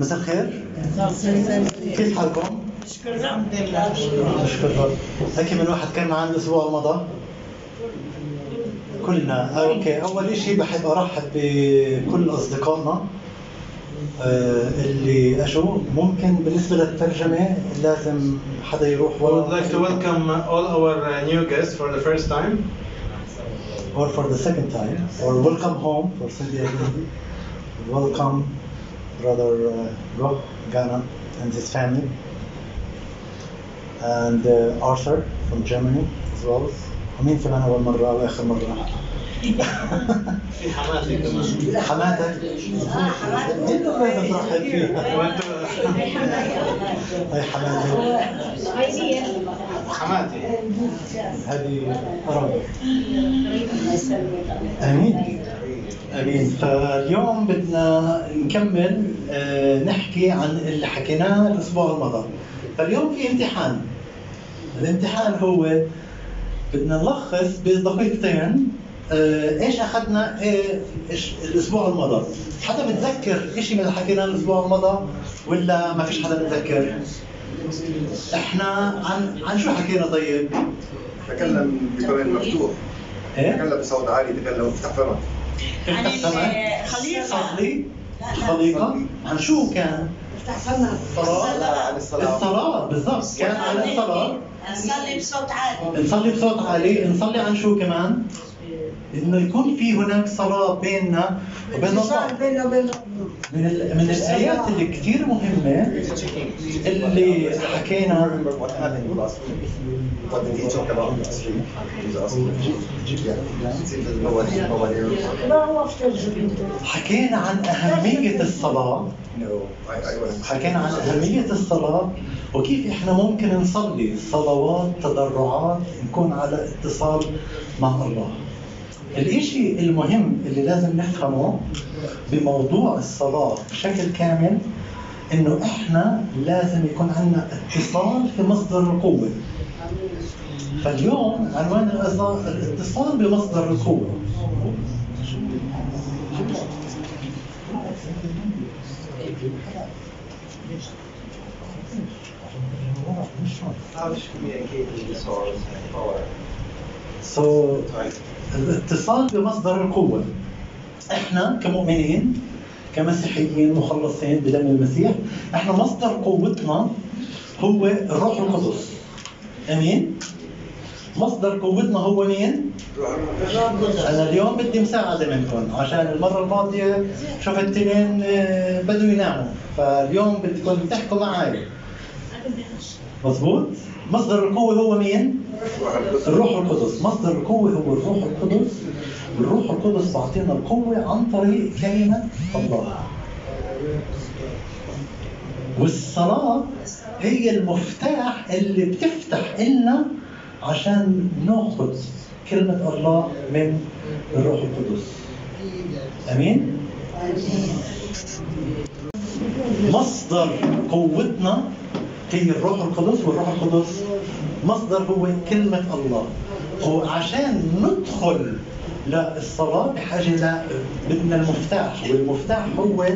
مساء الخير. كيف حالكم؟ الحمد لله نشكر الرب هيك من واحد كان معنا الأسبوع الماضي كلنا. آه، أوكي. أول شيء بحب أرحب بكل أصدقائنا آه، اللي اجوا ممكن بالنسبة للترجمة لازم حدا يروح I would like to ورا welcome all our uh, new guests for the first time. or for the second time. Or welcome home for Cindy welcome. Brother uh, Rob Ghana and his family and uh, Arthur from Germany as well ومين كمان أول مرة وآخر مرة؟ في حماتي كمان. حماتك انت لازم ترحب فيها هاي حماتك حماتي. هذه أراضي أمين أمين. فاليوم بدنا نكمل آه، نحكي عن اللي حكيناه الأسبوع الماضي فاليوم في امتحان. الامتحان هو بدنا نلخص بدقيقتين آه، إيش أخذنا آه، إيش الأسبوع الماضي حدا متذكر شيء من اللي حكيناه الأسبوع الماضي ولا ما فيش حدا متذكر؟ إحنا عن عن شو حكينا طيب؟ تكلم بطريق مفتوح. إيه؟ تكلم بصوت عالي تكلم افتح فمك عن. صلي الخليقة عن شو كان؟ الصلاة الصلاة بالضبط. كان عن الصلاة نصلي بصوت عالي. نصلي بصوت عالي. نصلي عن شو كمان؟ إنه يكون في هناك صلاة بيننا وبين الله. بيننا وبين من ال- من الآيات اللي كثير مهمة اللي حكينا. حكينا عن I wasn't حكينا عن أهمية الصلاة وكيف إحنا ممكن نصلي. صلوات تضرعات نكون على اتصال مع الله. الإشي المهم اللي لازم نفهمه بموضوع الصلاة بشكل كامل إنه إحنا لازم يكون عندنا اتصال في مصدر القوة. فاليوم عنوان الاتصال بمصدر القوة. How So, الاتصال بمصدر القوة. إحنا كمؤمنين كمسيحيين مخلصين بدم المسيح إحنا مصدر قوتنا هو الروح القدس. أمين؟ مصدر قوتنا هو مين؟ أنا اليوم بدي مساعدة منكم عشان المرة الماضيه شفت تنين آه، بدوا يناموا. فاليوم بدكم تحكوا معي مظبوط؟ مصدر القوة هو مين؟ الروح القدس. مصدر القوة هو الروح القدس. والروح القدس بعطينا القوة عن طريق كلمة الله. والصلاة هي المفتاح اللي بتفتح لنا عشان نأخذ كلمة الله من الروح القدس. أمين؟ مصدر قوتنا هي الروح القدس والروح القدس مصدر هو كلمة الله. وعشان ندخل للصلاة بحاجة بدنا المفتاح والمفتاح هو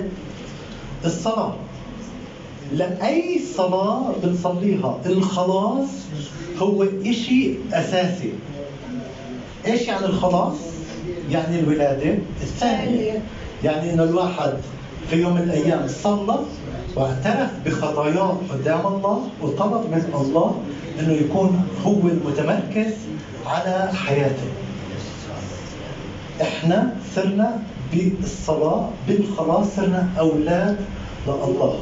الصلاة. لأي صلاة بنصليها؟ الخلاص هو إشي أساسي. إيش يعني الخلاص؟ يعني الولادة الثانية. يعني إنه الواحد في يوم من الأيام صلى واعترف بخطاياه قدام الله وطلب من الله إنه يكون هو المتمركز على حياته. إحنا صرنا بالصلاة بالخلاص صرنا أولاد لله.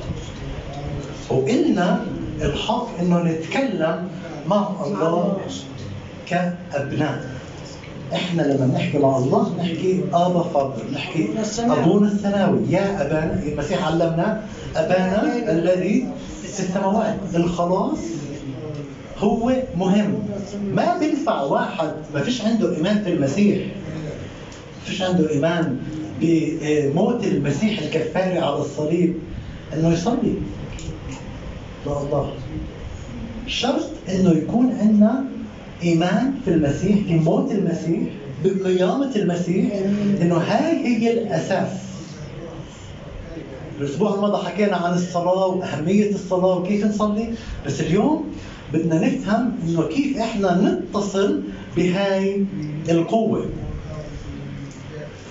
وإلنا الحق إنه نتكلم مع الله كأبناء. إحنا لما نحكي مع الله نحكي آبا فاضل نحكي أبونا السماوي يا أبانا المسيح علمنا أبانا الذي في السماوات. الخلاص هو مهم. ما بينفع واحد ما فيش عنده إيمان في المسيح. ما فيش عنده إيمان بموت المسيح الكفاري على الصليب إنه يصلي. لله شرط إنه يكون عندنا إيمان في المسيح في موت المسيح بقيامة المسيح إنه هاي هي الأساس. الأسبوع الماضي حكينا عن الصلاة وأهمية الصلاة وكيف نصلي بس اليوم بدنا نفهم إنه كيف إحنا نتصل بهاي القوة.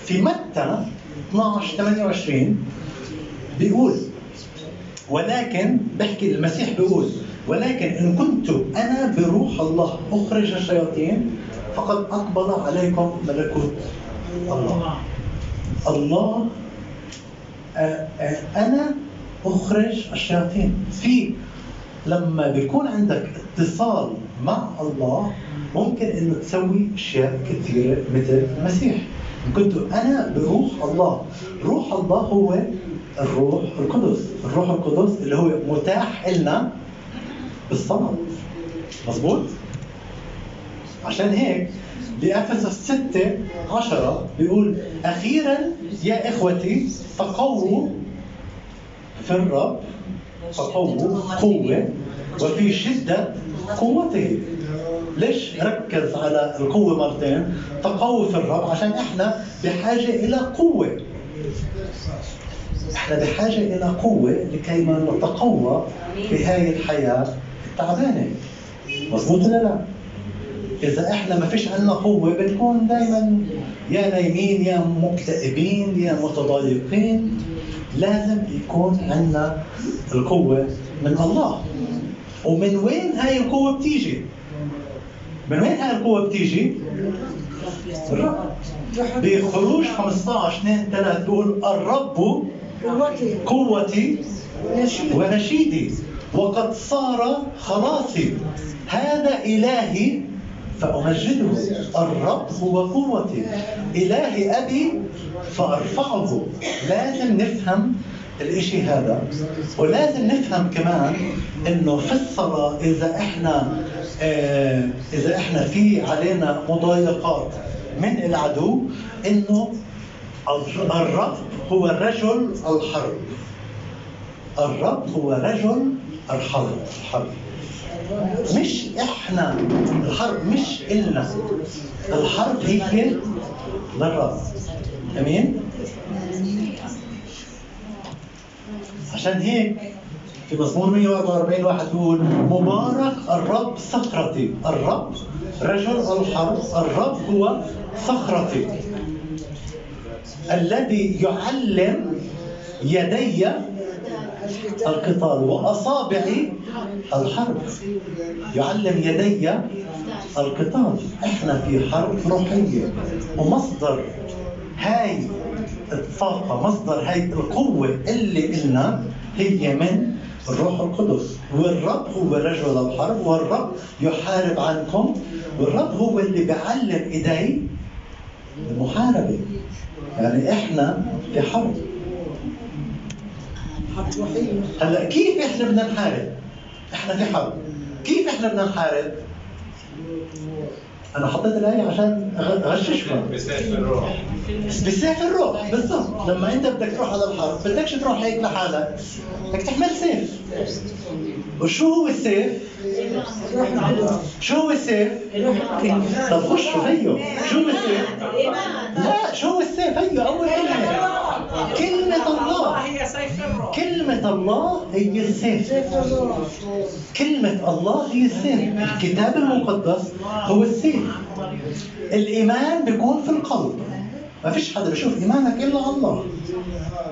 في متى 12 28 بيقول ولكن بحكي المسيح بيقول ولكن إن كنت أنا بروح الله أخرج الشياطين فقد اقبل عليكم ملكوت الله. الله آه، آه، أنا أخرج الشياطين. في لما بيكون عندك اتصال مع الله ممكن إنه تسوي أشياء كثيرة مثل المسيح. إن كنت أنا بروح الله روح الله هو الروح القدس. الروح القدس اللي هو متاح لنا بالصلاه مظبوط؟ عشان هيك بأفسس 6 10 بيقول أخيرا يا إخوتي تقووا في الرب تقووا قوة وفي شدة قوته. ليش ركز على القوة مرتين؟ تقووا في الرب عشان إحنا بحاجة إلى قوة. إحنا بحاجة إلى قوة لكي ما نتقوى في هاي الحياة التعبانة مظبوط ولا لا؟ إذا إحنا ما فيش عندنا قوة بنكون دائما يا نايمين يا مكتئبين يا متضايقين لازم يكون عندنا القوة من الله ومن وين هاي القوة بتيجي؟ من وين هاي القوة بتيجي؟ الرب بخروج 15 2 3 بيقول الرب قوتي. قوتي نشيد. ونشيدي. وقد صار خلاصي. هذا إلهي فأمجده الرب هو قوتي إلهي أبي فأرفعه. لازم نفهم الإشي هذا. ولازم نفهم كمان إنه في الصلاة إذا إحنا آه إذا إحنا في علينا مضايقات من العدو إنه الرب هو الرجل الحرب الرب هو رجل الحرب الحرب مش إحنا الحرب مش إلنا. الحرب هي للرب. أمين؟ عشان هيك في مزمور 144 واحد بيقول مبارك الرب صخرتي الرب رجل الحرب الرب هو صخرتي الذي يعلم يدي القتال واصابعي الحرب. يعلم يدي القتال. إحنا في حرب روحية ومصدر هاي الطاقة مصدر هاي القوة اللي إلنا هي من الروح القدس. والرب هو رجل الحرب والرب يحارب عنكم. والرب هو اللي بيعلم إيدي المحاربة. يعني إحنا في حرب. هلأ كيف إحنا بدنا نحارب؟ إحنا في حرب. كيف إحنا بدنا نحارب؟ أنا حطيت الآية عشان أغششكم. بسيف الروح. بسيف الروح بالضبط. لما أنت بدك تروح على الحرب بدكش تروح هيك لحالك. بدك تحمل سيف. وشو هو السيف؟ شو هو السيف؟ طب خشوا هيو. شو هو السيف؟ لا شو هو السيف هيو أول كلمة. كلمة الله. كلمة الله هي السيف كلمة الله هي السيف الكتاب المقدس هو السيف الإيمان بيكون في القلب. ما فيش حدا بيشوف إيمانك إلا الله.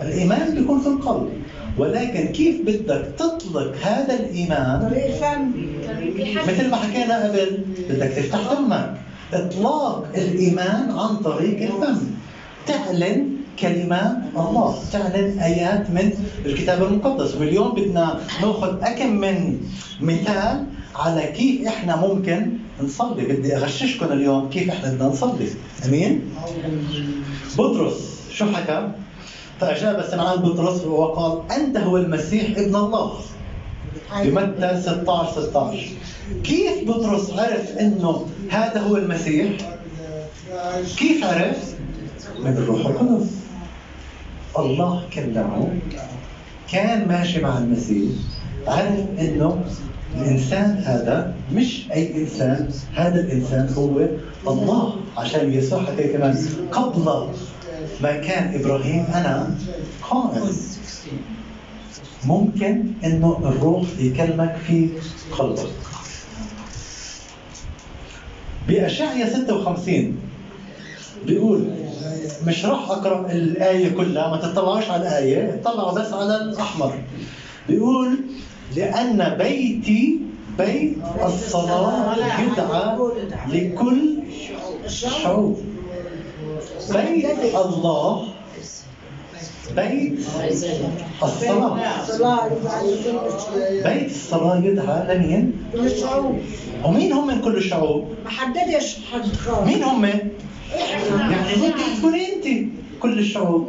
الإيمان بيكون في القلب. ولكن كيف بدك تطلق هذا الإيمان؟ طريق مثل ما حكينا قبل بدك تفتح فمك. إطلاق الإيمان عن طريق الفم. تعلن كلمات الله. تعلن آيات من الكتاب المقدس. واليوم بدنا نأخذ أكم من مثال على كيف إحنا ممكن نصلي. بدي أغششكم اليوم كيف إحنا بدنا نصلي. أمين؟ بطرس شو حكى؟ فأجاب سمعان بطرس وقال أنت هو المسيح ابن الله بمتى 16 16 كيف بطرس عرف إنه هذا هو المسيح؟ كيف عرف؟ من الروح القدس الله كلمه كان ماشي مع المسيح عرف إنه الإنسان هذا مش أي إنسان هذا الإنسان هو الله عشان يسوع حكى كمان قبل ما كان إبراهيم أنا قائم ممكن إنه الروح يكلمك في قلبك. بأشعيا 56 بيقول مش راح أقرأ الآية كلها ما تطلعوش على الآية اطلعوا بس على الأحمر. بيقول لأن بيتي بيت الصلاة يدعى لكل شعوب. بيت الله. بيت الصلاة. صلاة كل بيت الصلاة يدعى لمين كل الشعوب ومين هم من كل الشعوب ما حددش حد خالص مين هم؟ يعني ممكن تكون أنت كل الشعوب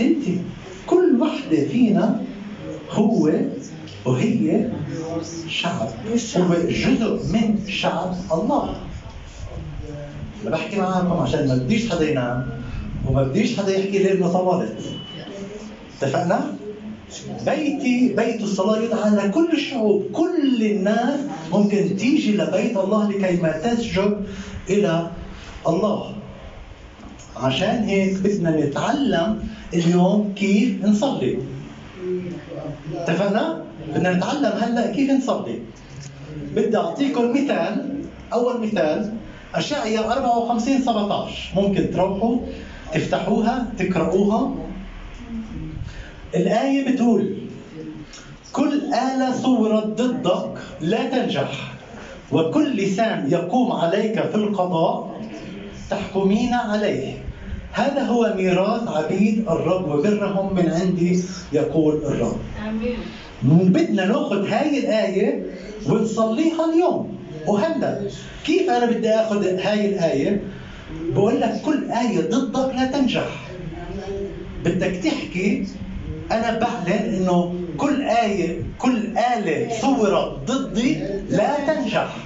أنت. كل وحدة فينا هو وهي شعب. هو جزء من شعب الله. أنا بحكي معاكم عشان ما بديش حدا ينام وما بديش حدا يحكي لي انه طولت. اتفقنا؟ بيتي بيت الصلاة يدعى لكل الشعوب كل الناس ممكن تيجي لبيت الله لكي ما تسجد إلى الله. عشان هيك بدنا نتعلم اليوم كيف نصلي. اتفقنا؟ بدنا نتعلم هلا كيف نصلي. بدي أعطيكم مثال أول مثال. اشعيا 54 17 ممكن تروحوا تفتحوها تقرأوها الآية بتقول كل آلة صورت ضدك لا تنجح وكل لسان يقوم عليك في القضاء تحكمين عليه. هذا هو ميراث عبيد الرب وبرهم من عندي يقول الرب. بدنا ناخذ هاي الآية ونصليها اليوم. وهلا كيف أنا بدي آخذ هاي الآية؟ بقول لك كل آية ضدك لا تنجح. بدك تحكي أنا بعلن إنه كل آية كل آلة صورت ضدي لا تنجح.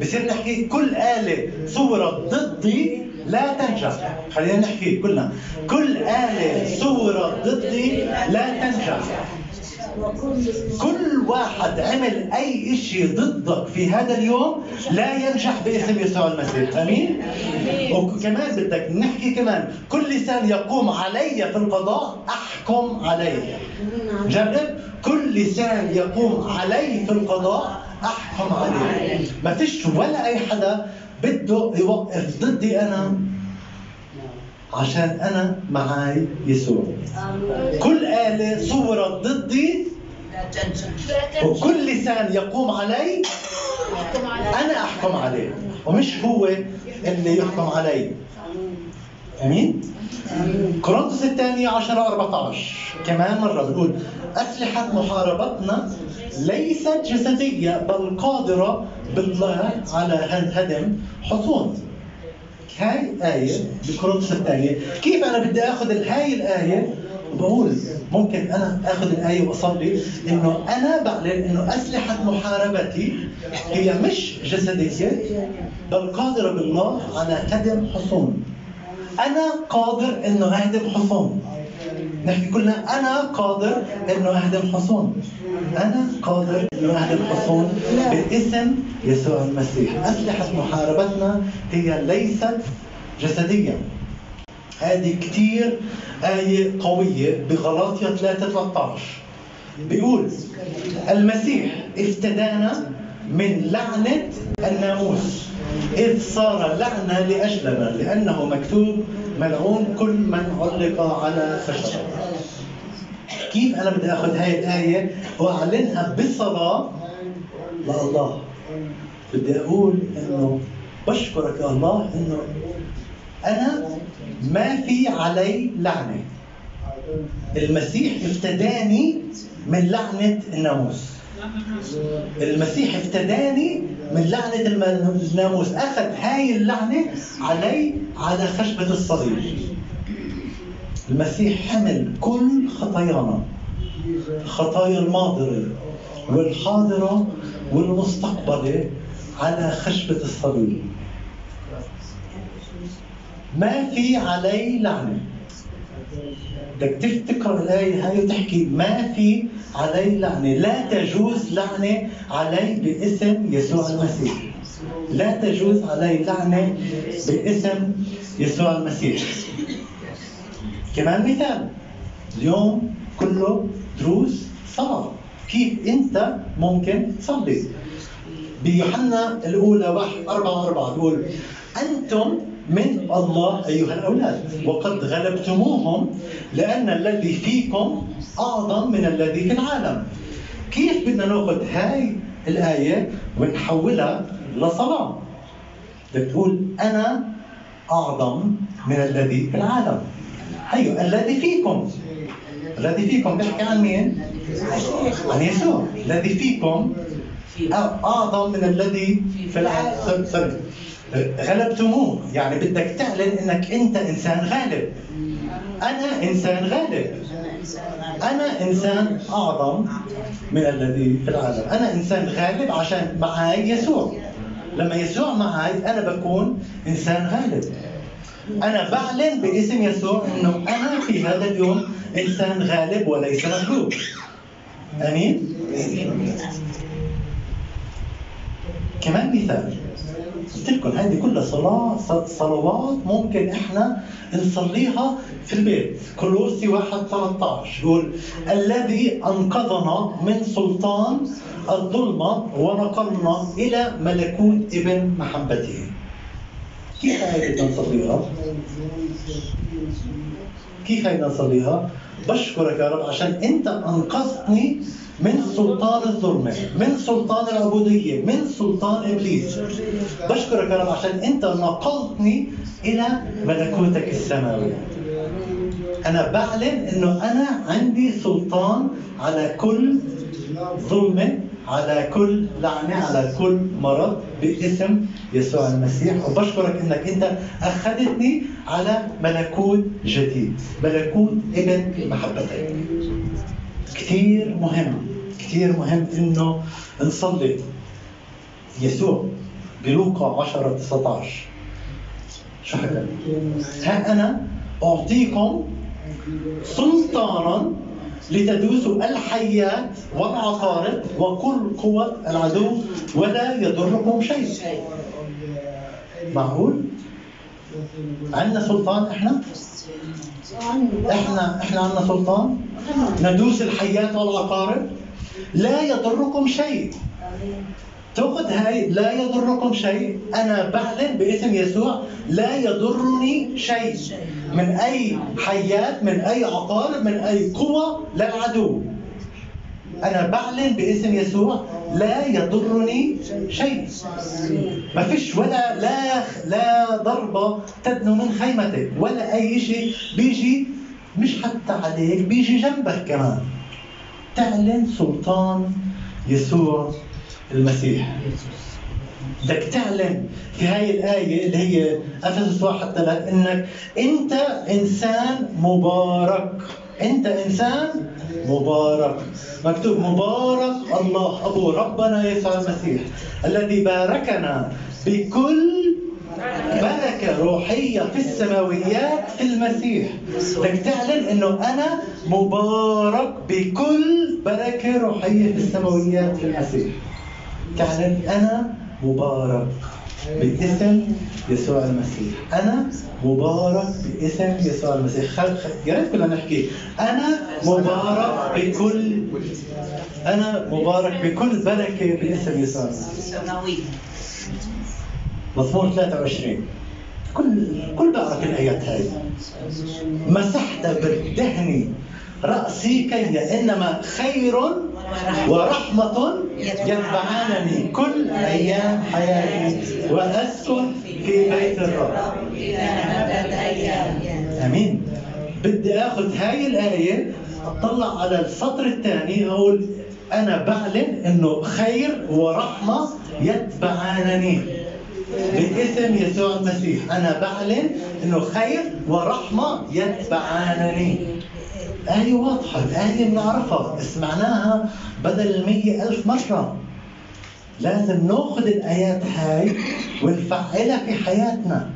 بصير نحكي كل آلة صورت ضدي لا تنجح. خلينا نحكي كلنا. كل آلة صورت ضدي لا تنجح. كل واحد عمل أي شيء ضدك في هذا اليوم لا ينجح باسم يسوع المسيح. آمين؟ وكمان بدك نحكي كمان كل لسان يقوم علي في القضاء أحكم عليه جرب؟ كل لسان يقوم علي في القضاء أحكم عليه. ما فيش ولا أي حدا بده يوقف ضدي أنا. عشان أنا معاي يسوع. كل آلة صورت ضدي وكل لسان يقوم علي. أنا أحكم عليه. ومش هو اللي يحكم علي. أمين؟ كورنثوس الثانية 10 14 كمان مرة بنقول أسلحة محاربتنا ليست جسدية بل قادرة بالله على هدم حصون. هاي آية بكورنثوس الثانية كيف أنا بدي آخذ هاي الآية؟ وبقول ممكن أنا آخذ الآية وأصلي إنه أنا بعلن إنه أسلحة محاربتي هي مش جسدية بل قادرة بالله على هدم حصون. أنا قادر إنه أهدم حصون. نحكي كلنا أنا قادر إنه أهدم حصون أنا قادر إنه أهدم حصون باسم يسوع المسيح. أسلحة محاربتنا هي ليست جسدية. هذه كتير آية قوية بغلاطية 3 13 بيقول المسيح افتدانا من لعنة الناموس. إذ صار لعنة لأجلنا لأنه مكتوب ملعون كل من علق على خشبة. كيف أنا بدي أخذ هاي الآية؟ وأعلنها بالصلاة لله. بدي أقول إنه بشكرك يا الله إنه أنا ما في علي لعنة. المسيح افتداني من لعنة الناموس. المسيح افتداني من لعنة الناموس أخذ هاي اللعنة علي على خشبة الصليب. المسيح حمل كل خطايانا. خطايا الماضرة والحاضرة والمستقبلة على خشبة الصليب. ما في علي لعنة. بدك تقرأ الآية هاي وتحكي ما في علي لعنة. لا تجوز لعنة علي باسم يسوع المسيح. لا تجوز علي لعنة باسم يسوع المسيح. كمان مثال. اليوم كله دروس صلاة. كيف أنت ممكن تصلي؟ بيوحنا الأولى واحد أربعة أربعة بيقول أنتم من الله أيها الأولاد. وقد غلبتموهم لأن الذي فيكم أعظم من الذي في العالم. كيف بدنا نأخذ هاي الآية ونحولها لصلاة؟ بدك تقول أنا أعظم من الذي في العالم. أيوة الذي فيكم. الذي فيكم بيحكي عن مين؟ عن يسوع. الذي فيكم أعظم من الذي في العالم. غلبتموه. يعني بدك تعلن إنك أنت إنسان غالب. أنا إنسان غالب. أنا إنسان أعظم من الذي في العالم. أنا إنسان غالب عشان معاي يسوع. لما يسوع معاي أنا بكون إنسان غالب. أنا بعلن باسم يسوع إنه أنا في هذا اليوم إنسان غالب وليس مغلوب آمين؟ كمان مثال. قلت لكم هذه كلها صلاة صلوات ممكن إحنا نصليها في البيت. كولوسي 1 13 يقول الذي أنقذنا من سلطان الظلمة ونقلنا إلى ملكوت ابن محبته كيف بدنا نصليها؟ كيف هاي بدنا نصليها؟ بشكرك يا رب عشان انت أنقذتني من سلطان الظلمة من سلطان العبودية من سلطان إبليس بشكرك يا رب عشان أنت نقلتني إلى ملكوتك السماوي أنا بعلن أنه أنا عندي سلطان على كل ظلمة على كل لعنة على كل مرض باسم يسوع المسيح. وبشكرك إنك أنت أخذتني على ملكوت جديد ملكوت ابن محبتك كثير مهم كثير مهم إنه نصلي. يسوع بلوقا 10 19 شو حكى؟ ها أنا أعطيكم سلطانا لتدوسوا الحيات والعقارب وكل قوة العدو ولا يضركم شيء معقول؟ عندنا سلطان إحنا؟ إحنا إحنا عندنا سلطان ندوس الحيات والعقارب لا يضركم شيء تأخذ هاي لا يضركم شيء. أنا بعلن باسم يسوع لا يضرني شيء. من أي حيات من أي عقارب من أي قوة للعدو أنا بعلن باسم يسوع لا يضرني شيء. ما فيش ولا لا لا ضربه تدنو من خيمتك ولا أي شيء. بيجي مش حتى عليك بيجي جنبك كمان. تعلن سلطان يسوع. المسيح. بدك تعلن في هاي الآية اللي هي أفسس واحد ثلاث إنك أنت إنسان مبارك. أنت إنسان مبارك. مكتوب مبارك الله. أبو ربنا يسوع المسيح الذي باركنا بكل بركة روحية في السماويات في المسيح. بدك تعلن إنه أنا مبارك بكل بركة روحية في السماويات في المسيح. تعلن أنا مبارك باسم يسوع المسيح. أنا مبارك باسم يسوع المسيح. خل... يا ريت كلنا نحكي. أنا مبارك بكل أنا مبارك بكل بركة باسم يسوع المسيح. مزمور 23 كل كل بعرف الايات هاي. مسحت بالدهن رأسي كي إنما خير ورحمة يتبعانني كل أيام حياتي وأسكن في بيت الرب. أمين. بدي أخذ هاي الآية أطلع على السطر الثاني أقول أنا بعلن إنه خير ورحمة يتبعانني. باسم يسوع المسيح أنا بعلن إنه خير ورحمة يتبعانني. آية واضحة. الآية بنعرفها سمعناها بدل المية ألف مرة. لازم نأخذ الآيات هاي ونفعلها في حياتنا.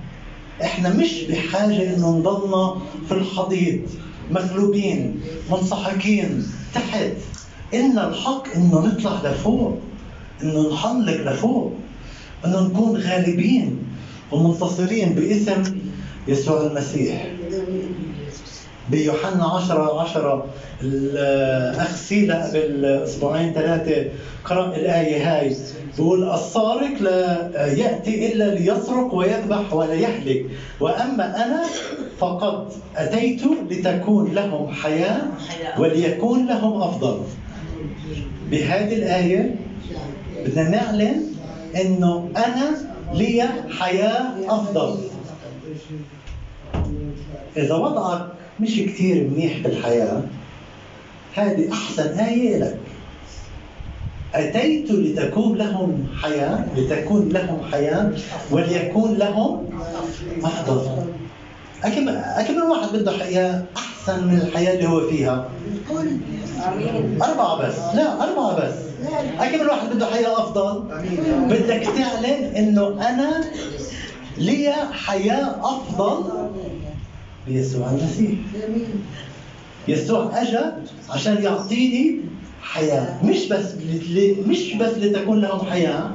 إحنا مش بحاجة انه نضلنا في الحضيض مغلوبين منسحقين تحت. إن الحق إنه نطلع لفوق إنه نحلق لفوق إنه نكون غالبين ومنتصرين باسم يسوع المسيح. بيوحنا 10 10 الأخ سيلا قبل أسبوعين ثلاثة قرأ الآية هاي. بيقول السارق لا يأتي إلا ليسرق ويذبح ولا يهلك. وأما أنا فقد أتيت لتكون لهم حياة وليكون لهم أفضل. بهذه الآية بدنا نعلن إنه أنا لي حياة أفضل. إذا وضعك مش كتير منيح بالحياة. هذه أحسن آية لك. أتيت لتكون لهم حياة لتكون لهم حياة وليكون لهم أكيد أكيد الواحد بده حياة أحسن من الحياة اللي هو فيها. أربعة بس. لا أربعة بس. أكيد الواحد بده حياة أفضل. بدك تعلن إنه أنا لي حياة أفضل بيسوع المسيح يسوع اجى عشان يعطيني حياة. مش بس مش بس لتكون لهم حياة.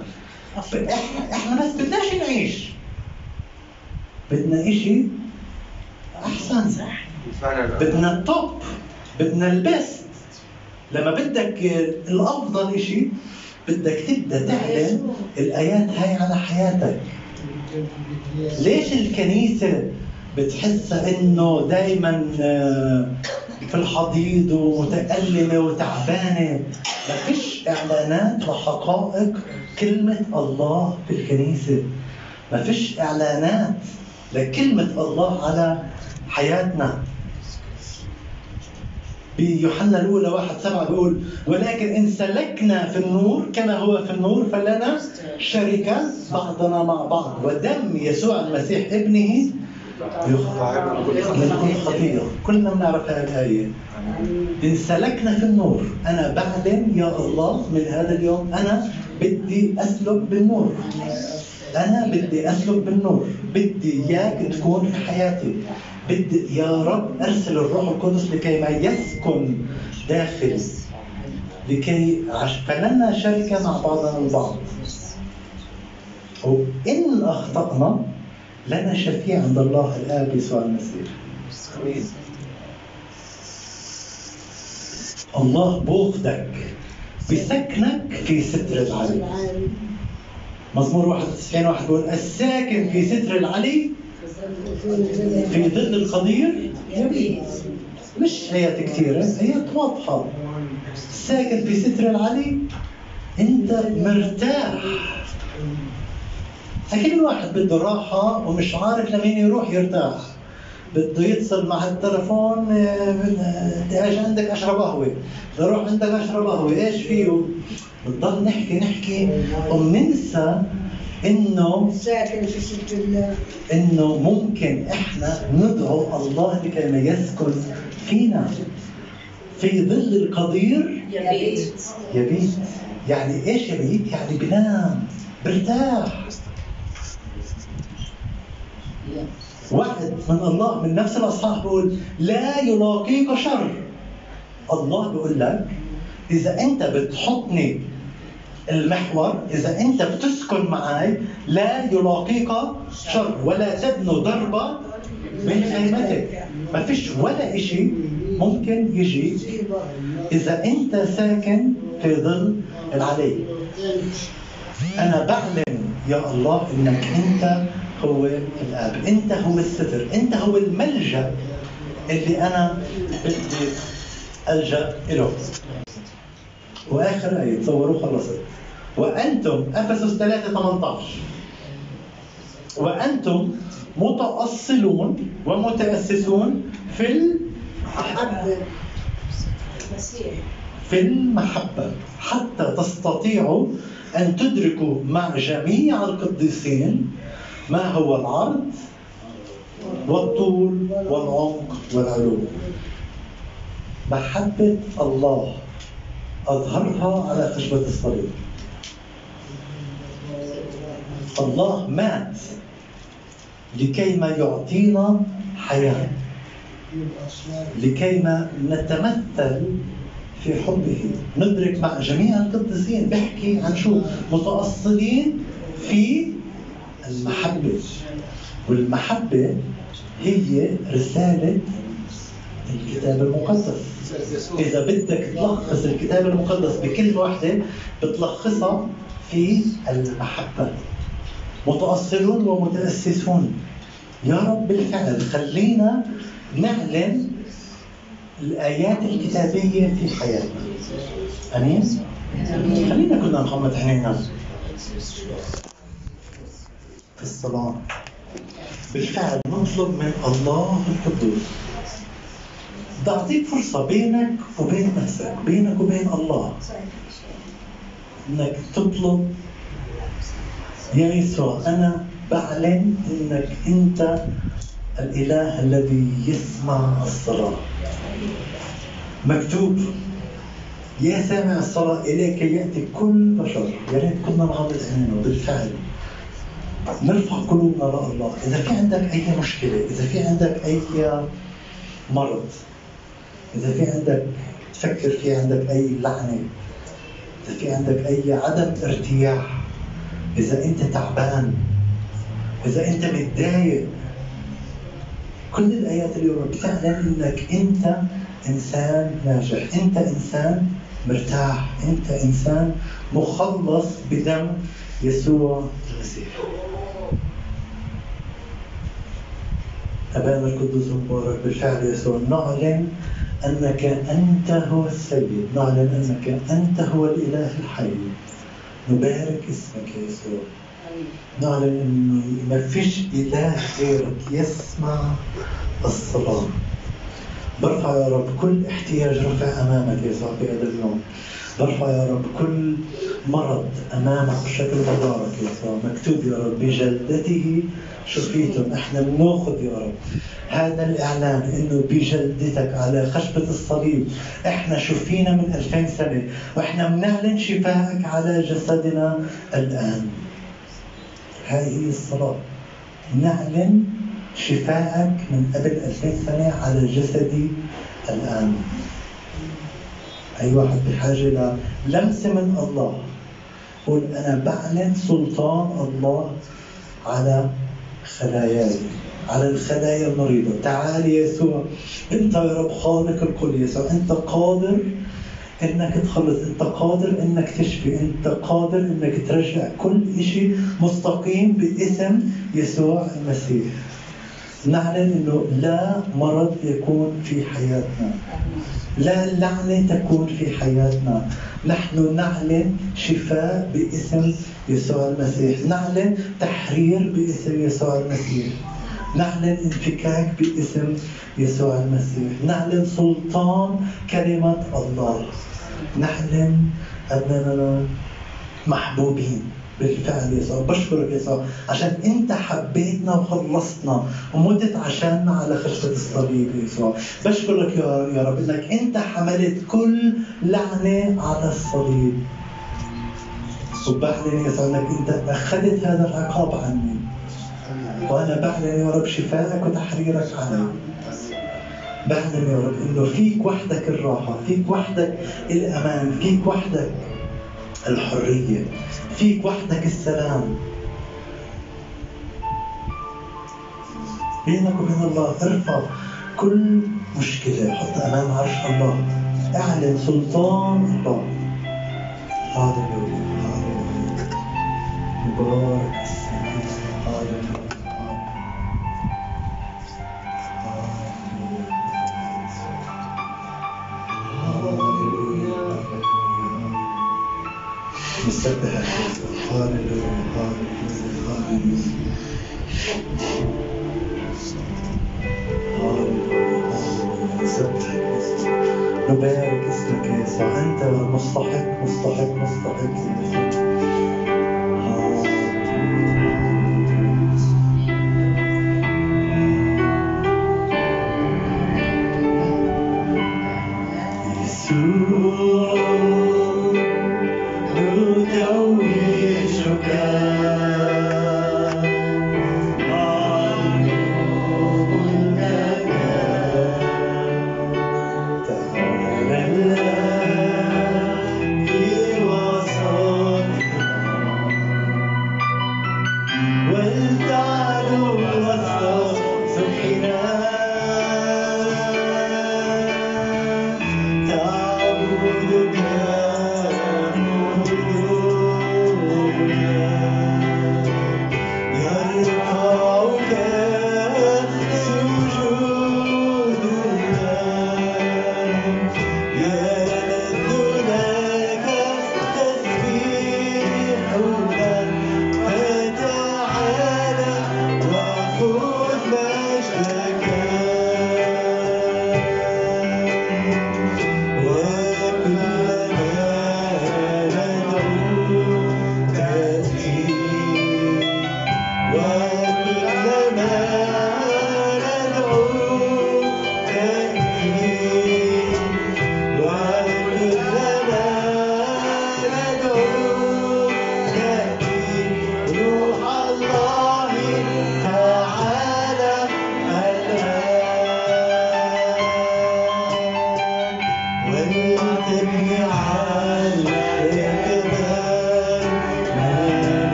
إحنا إحنا بس بدناش نعيش. بدنا إشي أحسن بدنا التوب بدنا البست لما بدك الأفضل إشي بدك تبدأ تعلن الآيات هاي على حياتك. ليش الكنيسة بتحسها إنه دائما في الحضيض ومتألمة وتعبانة. ما فيش إعلانات لحقائق كلمة الله في الكنيسة. ما فيش إعلانات لكلمة الله على حياتنا. بيوحنا الأولى واحد سبعة بيقول ولكن إن سلكنا في النور كما هو في النور فلنا شركة بعضنا مع بعض. ودم يسوع المسيح ابنه كل خطيئة كلنا بنعرف هذه الآية. إن سلكنا في النور أنا بعلن يا الله من هذا اليوم أنا بدي أسلك بالنور. أنا بدي أسلك بالنور. بدي إياك تكون في حياتي. بدي يا رب أرسل الروح القدس لكي ما يسكن داخلي لكي. فلنا شركة مع بعضنا البعض. وإن أخطأنا لنا شفيع عند الله الآب يسوع المسيح. الله بوخدك بسكنك في ستر العلي. مزمور 91 واحد بيقول الساكن في ستر العلي؟ في ظل القدير؟ مش آيات كثيرة آيات واضحة. الساكن في ستر العلي؟ أنت مرتاح. أكيد الواحد بده راحة ومش عارف لمين يروح يرتاح. بده يتصل مع التلفون بدي أجي عندك؟ اشرب قهوه بدي أروح عندك اشرب قهوه إيش فيه؟ بنضل نحكي نحكي. وبننسى إنه إنه ممكن إحنا ندعو الله لكي ما يسكن فينا. في ظل القدير يبيت. يبيت. يعني إيش يبيت؟ يعني بنام برتاح. وعد من الله من نفس الأصحاح بيقول لا يلاقيك شر. الله بيقول لك إذا أنت بتحطني المحور إذا أنت بتسكن معي لا يلاقيك شر ولا تبنوا ضربه من خيمتك. ما فيش ولا شيء ممكن يجي إذا أنت ساكن في ظل العلي. أنا بعلن يا الله إنك أنت هو الآب. أنت هو الستر. أنت هو الملجأ اللي أنا بدي ألجأ له وآخر آية تصوروا خلصت وأنتم أفسس 3 18 وأنتم متأصلون ومتأسسون في محبة في المحبة. حتى تستطيعوا أن تدركوا مع جميع القديسين ما هو العرض والطول والعمق والعلو محبة الله أظهرها على خشبة الصليب. الله مات لكي ما يعطينا حياة لكي ما نتمثل في حبه. ندرك مع جميع القديسين بيحكي عن شو؟ متأصلين في المحبة. والمحبة هي رسالة الكتاب المقدس. إذا بدك تلخص الكتاب المقدس بكلمة واحدة بتلخصها في المحبة. متأصلون ومتأسسون. يا رب بالفعل خلينا نعلن الآيات الكتابية في حياتنا. أمين؟ خلينا كلنا نغمض عينينا في الصلاة. بالفعل نطلب من الله القدوس. بدي أعطيك فرصة بينك وبين نفسك بينك وبين الله. إنك تطلب يا يسوع أنا بعلن إنك أنت الإله الذي يسمع الصلاة. مكتوب يا سامع الصلاة إليك يأتي كل بشر يا ريت كنا نغمض عينينا بالفعل نرفع قلوبنا لله إذا في عندك أي مشكلة إذا في عندك أي مرض إذا في عندك تفكر في عندك أي لعنة إذا في عندك أي عدم ارتياح إذا أنت تعبان إذا أنت متضايق كل الآيات اليوم بتعلن إنك أنت إنسان ناجح أنت إنسان مرتاح أنت إنسان مخلص بدم يسوع المسيح. أبانا القدوس المبارك بالفعل يسوع نعلن أنك أنت هو السيد نعلن أنك أنت هو الإله الحي. نبارك اسمك يا يسوع. نعلن أنه ما فيش إله غيرك يسمع الصلاة. برفع يا رب كل احتياج رفع أمامك يا يسوع في هذا اليوم. برفع يا رب كل مرض أمامك بشكل مبارك يا يسوع مكتوب يا رب بجلدته شفيتم إحنا بنأخذ يا رب هذا الإعلان إنه بجلدتك على خشبة الصليب. إحنا شفينا من 2000 سنة وإحنا بنعلن شفائك على جسدنا الآن. هذه الصلاة. نعلن شفائك من قبل 2000 سنة على جسدي الآن. أي واحد بحاجة للمسة من الله. قول أنا بعلن سلطان الله على خلاياي على الخلايا المريضة. تعال يسوع أنت يا رب خالق الكل يسوع. أنت قادر إنك تخلص أنت قادر إنك تشفي أنت قادر إنك ترجع كل شيء مستقيم باسم يسوع المسيح. نعلن إنه لا مرض يكون في حياتنا. لا لعنة تكون في حياتنا. نحن نعلن شفاء باسم يسوع المسيح. نعلن تحرير باسم يسوع المسيح. نعلن انفكاك باسم يسوع المسيح. نعلن سلطان كلمة الله. نعلن أننا محبوبين. بالفعل يسوع بشكرك يسوع عشان انت حبيتنا وخلصتنا ومتت عشاننا على خشبة الصليب يسوع. بشكرك يا رب إنك انت حملت كل لعنة على الصليب. وبعلن يسوع إنك انت أخذت هذا العقاب عني. وأنا بعلن يا رب شفائك وتحريرك علي بعلن يا رب إنه فيك وحدك الراحة فيك وحدك الأمان فيك وحدك الحرية. فيك وحدك السلام. بينك وبين الله ارفع كل مشكلة حط أمام عرش الله. اعلن سلطان الله. هاليلويا هاليلويا مبارك اسمك هاليلويا نبارك اسمك يا يسوع انت مستحق مستحق مستحق يسوع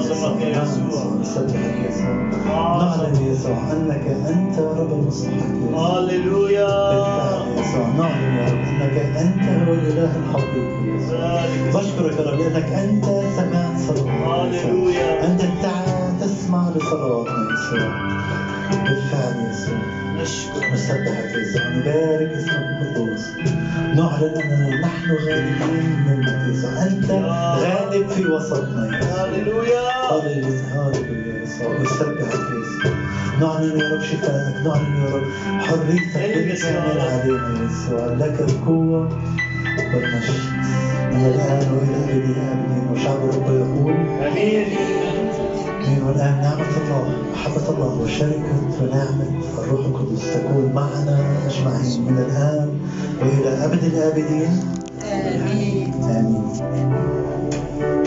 يسوع. نعلن يا يسوع أنك أنت رب يا يسوع. هللويا. يا يسوع نعلن يا رب أنك أنت هو الإله الحقيقي. يا. بشكرك يا رب لأنك أنت سمعت صلواتنا يا. هللويا. أنت تسمع لصلواتنا يا يسوع. بالفعل يا يسوع. نشكر. نسبحك يا يسوع. نبارك اسمك القدوس نعلن أننا نحن غالبين منك يا يسوع. أنت غالب في وسطنا يا يسوع. هللويا. يسوع نسبحك يا يسوع نعلن يا رب شفائك نعلن يا رب حريتك بالكامل علينا يسوع لك القوة والمجد من الآن وإلى أبد الآبدين وشعب الرب يقول امين آمين والآن نعمة الله محبة الله وشركة ونعمة الروح القدس تكون معنا أجمعين من الآن وإلى أبد الآبدين آمين آمين